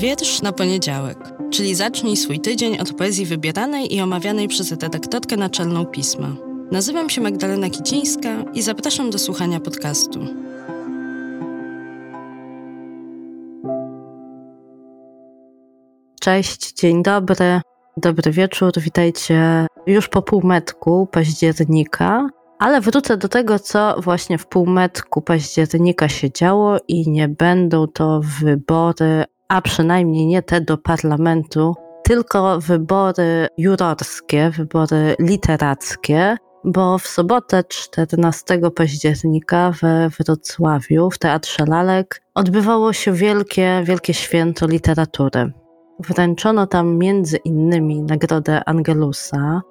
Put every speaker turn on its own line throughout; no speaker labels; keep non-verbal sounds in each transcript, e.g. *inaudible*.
Wiersz na poniedziałek, czyli zacznij swój tydzień od poezji wybieranej i omawianej przez redaktorkę naczelną pisma. Nazywam się Magdalena Kicińska i zapraszam do słuchania podcastu.
Cześć, dzień dobry, dobry wieczór, witajcie już po półmetku października, ale wrócę do tego, co właśnie w półmetku października się działo i nie będą to wybory a przynajmniej nie te do parlamentu, tylko wybory jurorskie, wybory literackie, bo w sobotę 14 października we Wrocławiu w Teatrze Lalek odbywało się wielkie, wielkie święto literatury. Wręczono tam między innymi Nagrodę Angelusa.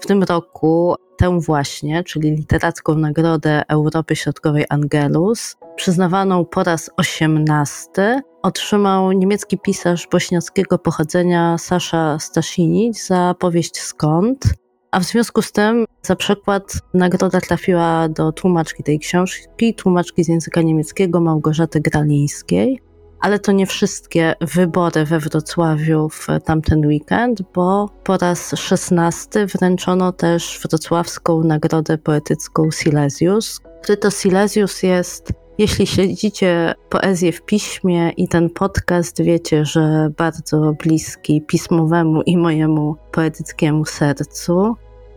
W tym roku tę właśnie, czyli literacką Nagrodę Europy Środkowej Angelus, przyznawaną po raz osiemnasty, otrzymał niemiecki pisarz bośniackiego pochodzenia Sasza Stasinic za powieść Skąd, a w związku z tym za przykład nagroda trafiła do tłumaczki tej książki, tłumaczki z języka niemieckiego Małgorzaty Gralińskiej. Ale to nie wszystkie wybory we Wrocławiu w tamten weekend, bo po raz szesnasty wręczono też wrocławską nagrodę poetycką Silesius, który to Silesius jest jeśli śledzicie poezję w piśmie i ten podcast, wiecie, że bardzo bliski pismowemu i mojemu poetyckiemu sercu.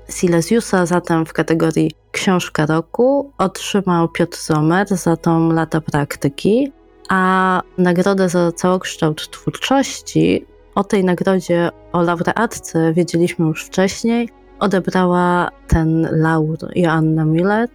Silesiusa zatem w kategorii Książka Roku otrzymał Piotr Zomer za tą lata praktyki, a nagrodę za całokształt twórczości, o tej nagrodzie, o laureatce wiedzieliśmy już wcześniej, odebrała ten laur Joanna Miller,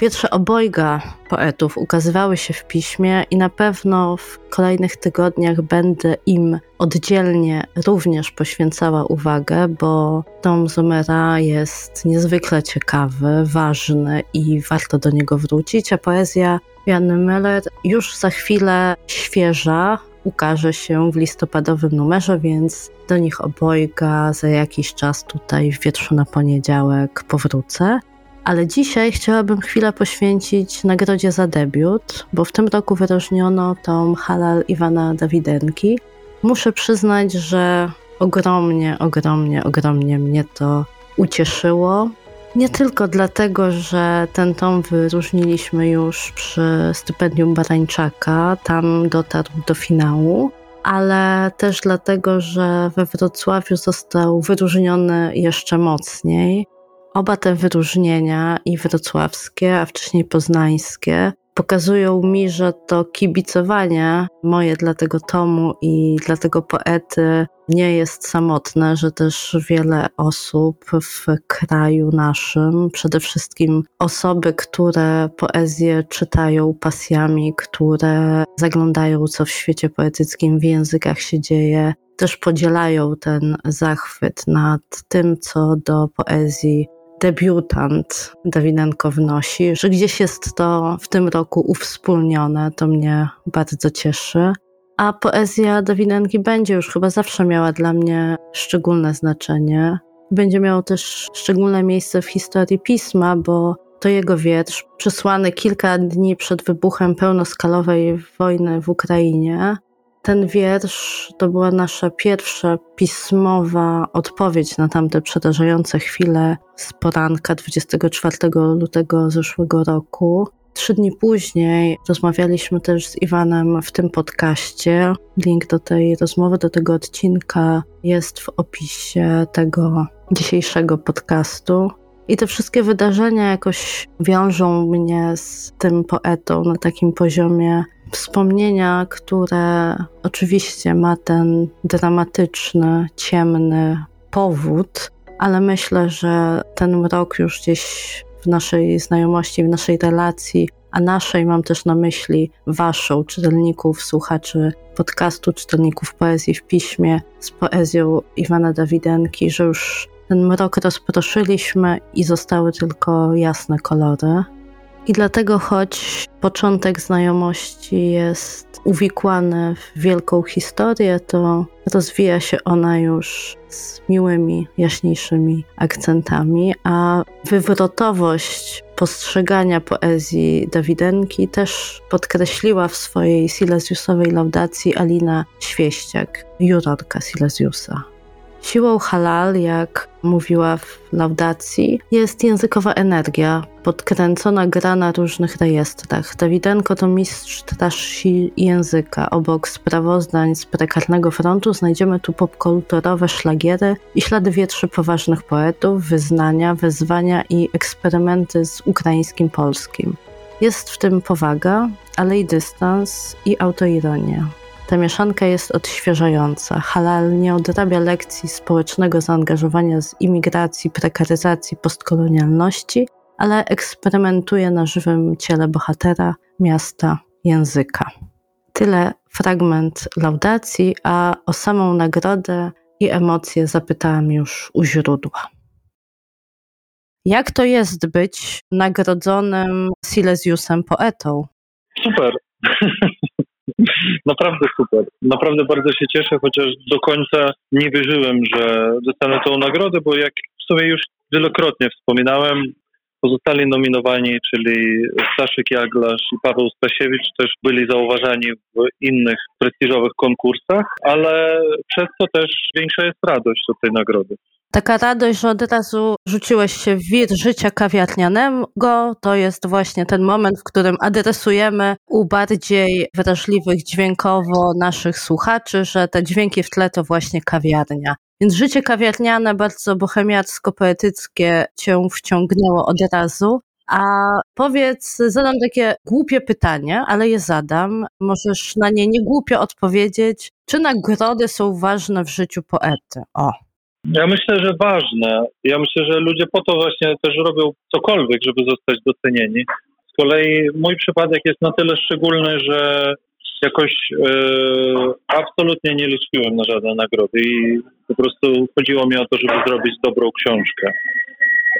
Wiersze obojga poetów ukazywały się w piśmie i na pewno w kolejnych tygodniach będę im oddzielnie również poświęcała uwagę, bo tom Zomera jest niezwykle ciekawy, ważny i warto do niego wrócić, a poezja Janny Meller już za chwilę świeża, ukaże się w listopadowym numerze, więc do nich obojga za jakiś czas tutaj w wietrzu na poniedziałek powrócę. Ale dzisiaj chciałabym chwilę poświęcić nagrodzie za debiut, bo w tym roku wyróżniono tą Halal Iwana Dawidenki. Muszę przyznać, że ogromnie, ogromnie, ogromnie mnie to ucieszyło. Nie tylko dlatego, że ten tom wyróżniliśmy już przy stypendium Barańczaka, tam dotarł do finału, ale też dlatego, że we Wrocławiu został wyróżniony jeszcze mocniej. Oba te wyróżnienia, i wrocławskie, a wcześniej poznańskie, pokazują mi, że to kibicowanie moje dla tego tomu i dla tego poety nie jest samotne, że też wiele osób w kraju naszym, przede wszystkim osoby, które poezję czytają pasjami, które zaglądają, co w świecie poetyckim w językach się dzieje, też podzielają ten zachwyt nad tym, co do poezji debiutant Dawidenko wnosi, że gdzieś jest to w tym roku uwspólnione, to mnie bardzo cieszy. A poezja Dawidenki będzie już chyba zawsze miała dla mnie szczególne znaczenie. Będzie miało też szczególne miejsce w historii pisma, bo to jego wiersz, przysłany kilka dni przed wybuchem pełnoskalowej wojny w Ukrainie, ten wiersz to była nasza pierwsza pismowa odpowiedź na tamte przerażające chwile z poranka 24 lutego zeszłego roku. Trzy dni później rozmawialiśmy też z Iwanem w tym podcaście. Link do tej rozmowy, do tego odcinka jest w opisie tego dzisiejszego podcastu. I te wszystkie wydarzenia jakoś wiążą mnie z tym poetą na takim poziomie wspomnienia, które oczywiście ma ten dramatyczny, ciemny powód, ale myślę, że ten mrok już gdzieś w naszej znajomości, w naszej relacji, a naszej mam też na myśli waszą, czytelników, słuchaczy podcastu, czytelników poezji w piśmie z poezją Iwana Dawidenki, że już ten mrok rozproszyliśmy i zostały tylko jasne kolory. I dlatego, choć początek znajomości jest uwikłany w wielką historię, to rozwija się ona już z miłymi, jaśniejszymi akcentami, a wywrotowość postrzegania poezji Dawidenki też podkreśliła w swojej Silesiusowej laudacji Alina Świeściak, jurorka Silesiusa. Siłą halal, jak mówiła w laudacji, jest językowa energia, podkręcona gra na różnych rejestrach. Dawidenko to mistrz trashi języka. Obok sprawozdań z prekarnego frontu znajdziemy tu popkulturowe szlagiery i ślady wietrzy poważnych poetów, wyznania, wezwania i eksperymenty z ukraińskim polskim. Jest w tym powaga, ale i dystans i autoironia. Ta mieszanka jest odświeżająca. Halal nie odrabia lekcji społecznego zaangażowania z imigracji, prekaryzacji, postkolonialności, ale eksperymentuje na żywym ciele bohatera, miasta, języka. Tyle fragment laudacji, a o samą nagrodę i emocje zapytałam już u źródła. Jak to jest być nagrodzonym Silesiusem poetą?
Super. *laughs* Naprawdę super. Naprawdę bardzo się cieszę, chociaż do końca nie wierzyłem, że dostanę tą nagrodę, bo jak sobie już wielokrotnie wspominałem, pozostali nominowani, czyli Staszek Jaglasz i Paweł Stasiewicz, też byli zauważani w innych prestiżowych konkursach, ale przez to też większa jest radość do tej nagrody.
Taka radość, że od razu rzuciłeś się w wir życia kawiarnianego, to jest właśnie ten moment, w którym adresujemy u bardziej wrażliwych dźwiękowo naszych słuchaczy, że te dźwięki w tle to właśnie kawiarnia. Więc życie kawiarniane, bardzo bohemiacko-poetyckie cię wciągnęło od razu. A powiedz, zadam takie głupie pytanie, ale je zadam. Możesz na nie nie głupio odpowiedzieć. Czy nagrody są ważne w życiu poety? O.
Ja myślę, że ważne. Ja myślę, że ludzie po to właśnie też robią cokolwiek, żeby zostać docenieni. Z kolei mój przypadek jest na tyle szczególny, że jakoś e, absolutnie nie liczyłem na żadne nagrody i po prostu chodziło mi o to, żeby zrobić dobrą książkę.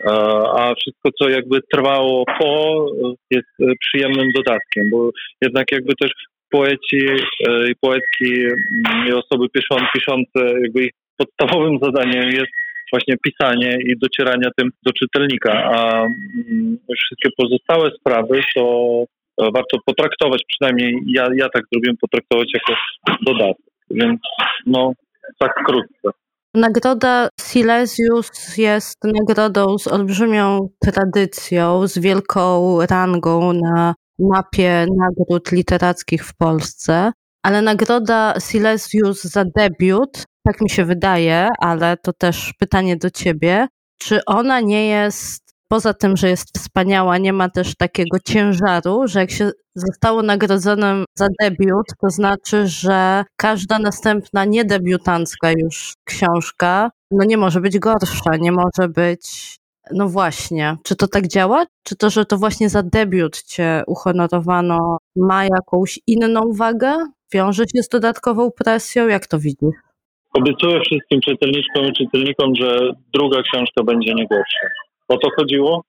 E, a wszystko, co jakby trwało po, jest przyjemnym dodatkiem, bo jednak jakby też poeci e, i poetki mm, i osoby piszące, jakby ich podstawowym zadaniem jest właśnie pisanie i docieranie tym do czytelnika, a mm, wszystkie pozostałe sprawy to e, warto potraktować, przynajmniej ja, ja tak zrobiłem, potraktować jako dodatek. Więc no, tak krótko.
Nagroda Silesius jest nagrodą z olbrzymią tradycją, z wielką rangą na mapie nagród literackich w Polsce, ale nagroda Silesius za debiut tak mi się wydaje, ale to też pytanie do ciebie. Czy ona nie jest, poza tym, że jest wspaniała, nie ma też takiego ciężaru, że jak się zostało nagrodzonym za debiut, to znaczy, że każda następna niedebiutancka już książka, no nie może być gorsza, nie może być no właśnie, czy to tak działa? Czy to, że to właśnie za debiut cię uhonorowano, ma jakąś inną wagę? Wiąże się z dodatkową presją? Jak to widzisz?
Obiecuję wszystkim czytelniczkom i czytelnikom, że druga książka będzie nie gorsza. O to chodziło?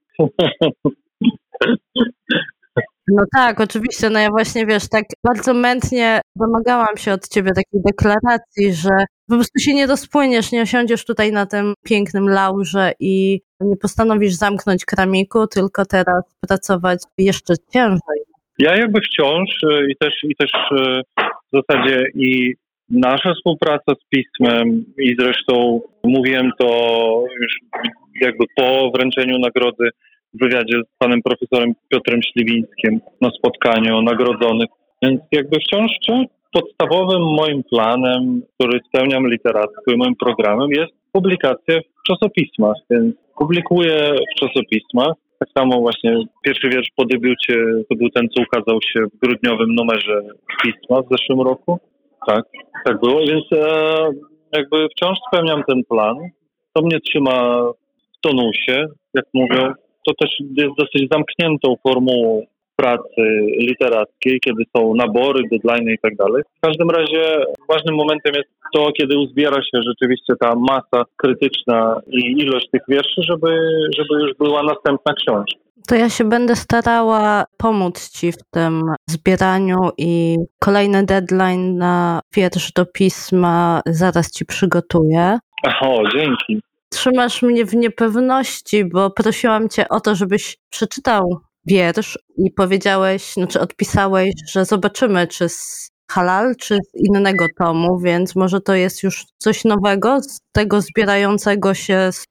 No tak, oczywiście. No ja właśnie wiesz, tak bardzo mętnie domagałam się od ciebie takiej deklaracji, że po prostu się nie rozpłyniesz, nie osiądziesz tutaj na tym pięknym laurze i nie postanowisz zamknąć kramiku, tylko teraz pracować jeszcze ciężej.
Ja jakby wciąż y, i też, i też y, w zasadzie i Nasza współpraca z pismem i zresztą mówiłem to już jakby po wręczeniu nagrody w wywiadzie z panem profesorem Piotrem Śliwińskim na spotkaniu nagrodzonych. Więc jakby wciąż podstawowym moim planem, który spełniam literacko i moim programem jest publikacja w czasopismach, więc publikuję w czasopismach. Tak samo właśnie pierwszy wiersz po debiucie to był ten, co ukazał się w grudniowym numerze pisma w zeszłym roku. Tak, tak było, więc e, jakby wciąż spełniam ten plan. To mnie trzyma w tonusie, jak mówią. To też jest dosyć zamkniętą formułą pracy literackiej, kiedy są nabory, deadline i tak dalej. W każdym razie ważnym momentem jest to, kiedy uzbiera się rzeczywiście ta masa krytyczna i ilość tych wierszy, żeby, żeby już była następna książka.
To ja się będę starała pomóc Ci w tym zbieraniu i kolejny deadline na wiersz do pisma zaraz Ci przygotuję.
O, dzięki.
trzymasz mnie w niepewności, bo prosiłam cię o to, żebyś przeczytał wiersz i powiedziałeś, znaczy odpisałeś, że zobaczymy, czy z halal, czy z innego tomu, więc może to jest już coś nowego z tego zbierającego się z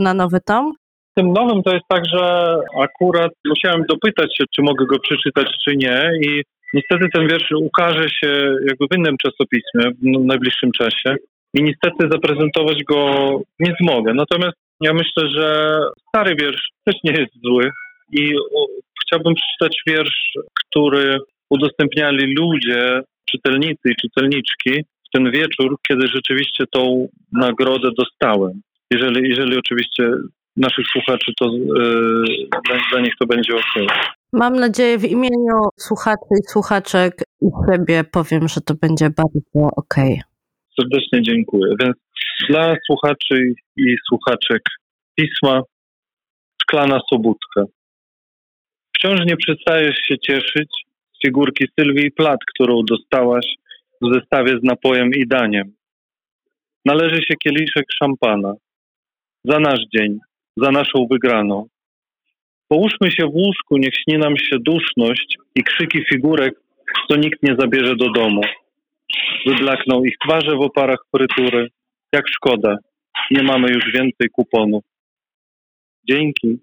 na nowy tom?
Tym nowym to jest tak, że akurat musiałem dopytać się, czy mogę go przeczytać, czy nie i niestety ten wiersz ukaże się jakby w innym czasopismie w najbliższym czasie i niestety zaprezentować go nie zmogę. Natomiast ja myślę, że stary wiersz też nie jest zły i chciałbym przeczytać wiersz, który udostępniali ludzie, czytelnicy i czytelniczki w ten wieczór, kiedy rzeczywiście tą nagrodę dostałem. Jeżeli, jeżeli oczywiście naszych słuchaczy to dla nich to będzie ok.
Mam nadzieję w imieniu słuchaczy i słuchaczek i siebie powiem, że to będzie bardzo ok.
Serdecznie dziękuję. Więc dla słuchaczy i słuchaczek pisma Szklana Sobótka. Wciąż nie przestajesz się cieszyć z figurki Sylwii Plat, którą dostałaś w zestawie z napojem i daniem. Należy się kieliszek szampana. Za nasz dzień, za naszą wygraną. Połóżmy się w łóżku, niech śni nam się duszność i krzyki figurek, co nikt nie zabierze do domu. Wyblakną ich twarze w oparach frytury. Jak szkoda, nie mamy już więcej kuponów. Dzięki.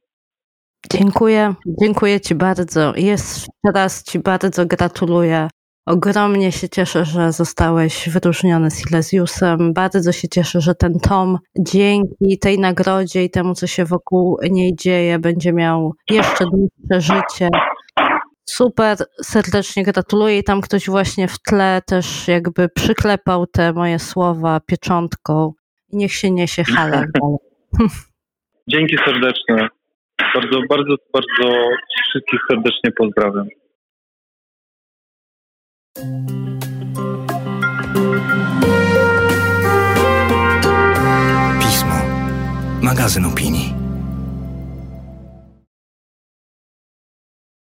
Dziękuję, dziękuję Ci bardzo. Jeszcze raz Ci bardzo gratuluję Ogromnie się cieszę, że zostałeś wyróżniony Silesiusem. Bardzo się cieszę, że ten tom dzięki tej nagrodzie i temu, co się wokół niej dzieje, będzie miał jeszcze dłuższe życie. Super, serdecznie gratuluję. Tam ktoś właśnie w tle też jakby przyklepał te moje słowa pieczątką. Niech się niesie halal. *laughs*
Dzięki serdeczne. Bardzo, bardzo, bardzo wszystkich serdecznie pozdrawiam.
Pismo. Magazyn opinii.